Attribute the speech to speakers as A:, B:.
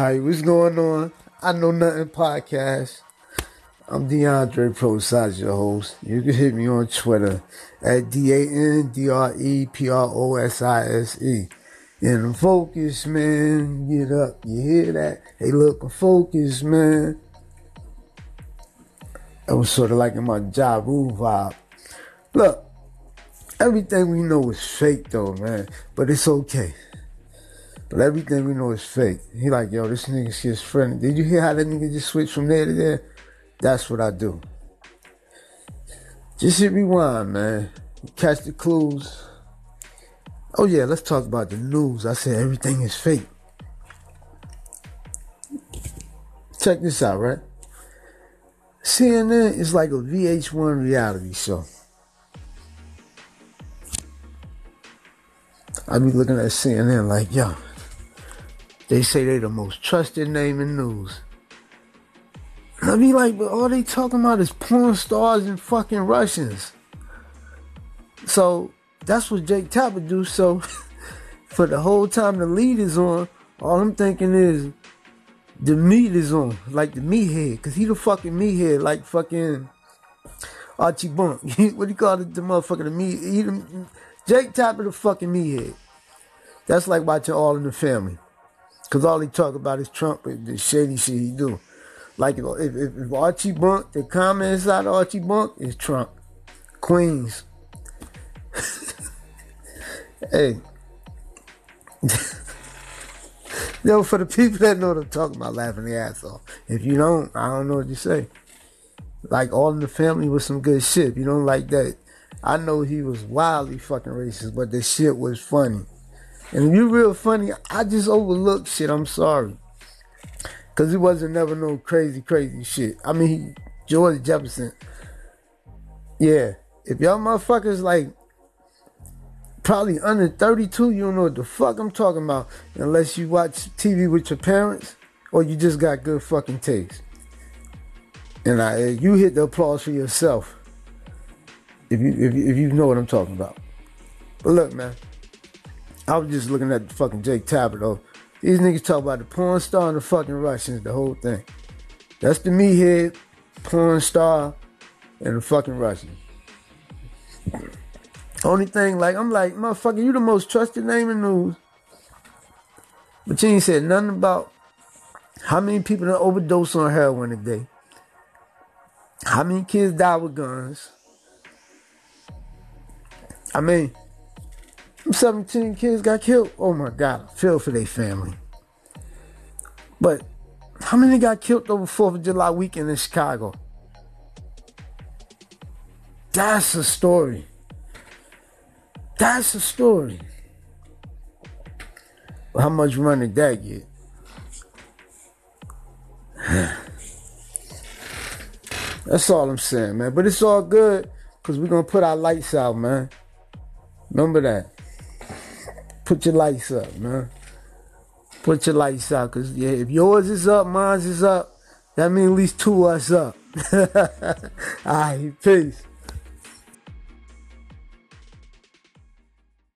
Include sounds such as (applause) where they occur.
A: Hi, what's going on? I know nothing podcast. I'm DeAndre Prosise, your host. You can hit me on Twitter at D A N D R E P R O S I S E. And focus, man. Get up. You hear that? Hey, look, focus, man. That was sort of like in my Rule vibe. Look, everything we know is fake, though, man. But it's okay. But everything we know is fake. He like, yo, this nigga shit's friendly. Did you hear how that nigga just switched from there to there? That's what I do. Just hit rewind, man. Catch the clues. Oh yeah, let's talk about the news. I said everything is fake. Check this out, right? CNN is like a VH1 reality show. I be looking at CNN like, yo, they say they the most trusted name in news. And I be like, but all they talking about is porn stars and fucking Russians. So that's what Jake Tapper do. So (laughs) for the whole time the lead is on, all I'm thinking is the meat is on, like the meathead, cause he the fucking meathead, like fucking Archie Bunk. (laughs) what do you call it? The motherfucker, the meat. He the, Jake Tapper, the fucking meathead. That's like watching All in the Family, cause all he talk about is Trump and the shady shit he do. Like you know, if, if, if Archie Bunk, the comment inside of Archie Bunk is Trump, Queens. (laughs) hey. (laughs) Yo, for the people that know what I'm talking about, laughing their ass off. If you don't, I don't know what you say. Like All in the Family was some good shit. If you don't like that, I know he was wildly fucking racist, but the shit was funny. And you real funny, I just overlooked shit. I'm sorry. Cause it wasn't never no crazy, crazy shit. I mean, George Jefferson. Yeah. If y'all motherfuckers like probably under 32, you don't know what the fuck I'm talking about unless you watch TV with your parents or you just got good fucking taste. And I, you hit the applause for yourself if you, if you if you know what I'm talking about. But look, man, I was just looking at the fucking Jake Tapper though. These niggas talk about the porn star and the fucking Russians, the whole thing. That's the meathead, porn star, and the fucking Russians. Only thing, like, I'm like, motherfucker, you the most trusted name in news. But you ain't said nothing about how many people that overdose on heroin a day. How many kids die with guns. I mean, 17 kids got killed. Oh my God, I feel for their family. But how many got killed over 4th of July weekend in Chicago? That's a story. That's a story. How much money did that get? (sighs) That's all I'm saying, man. But it's all good because we're going to put our lights out, man. Remember that. Put your lights up, man. Put your lights out because yeah, if yours is up, mine's is up. That means at least two of us up. (laughs) all right, peace.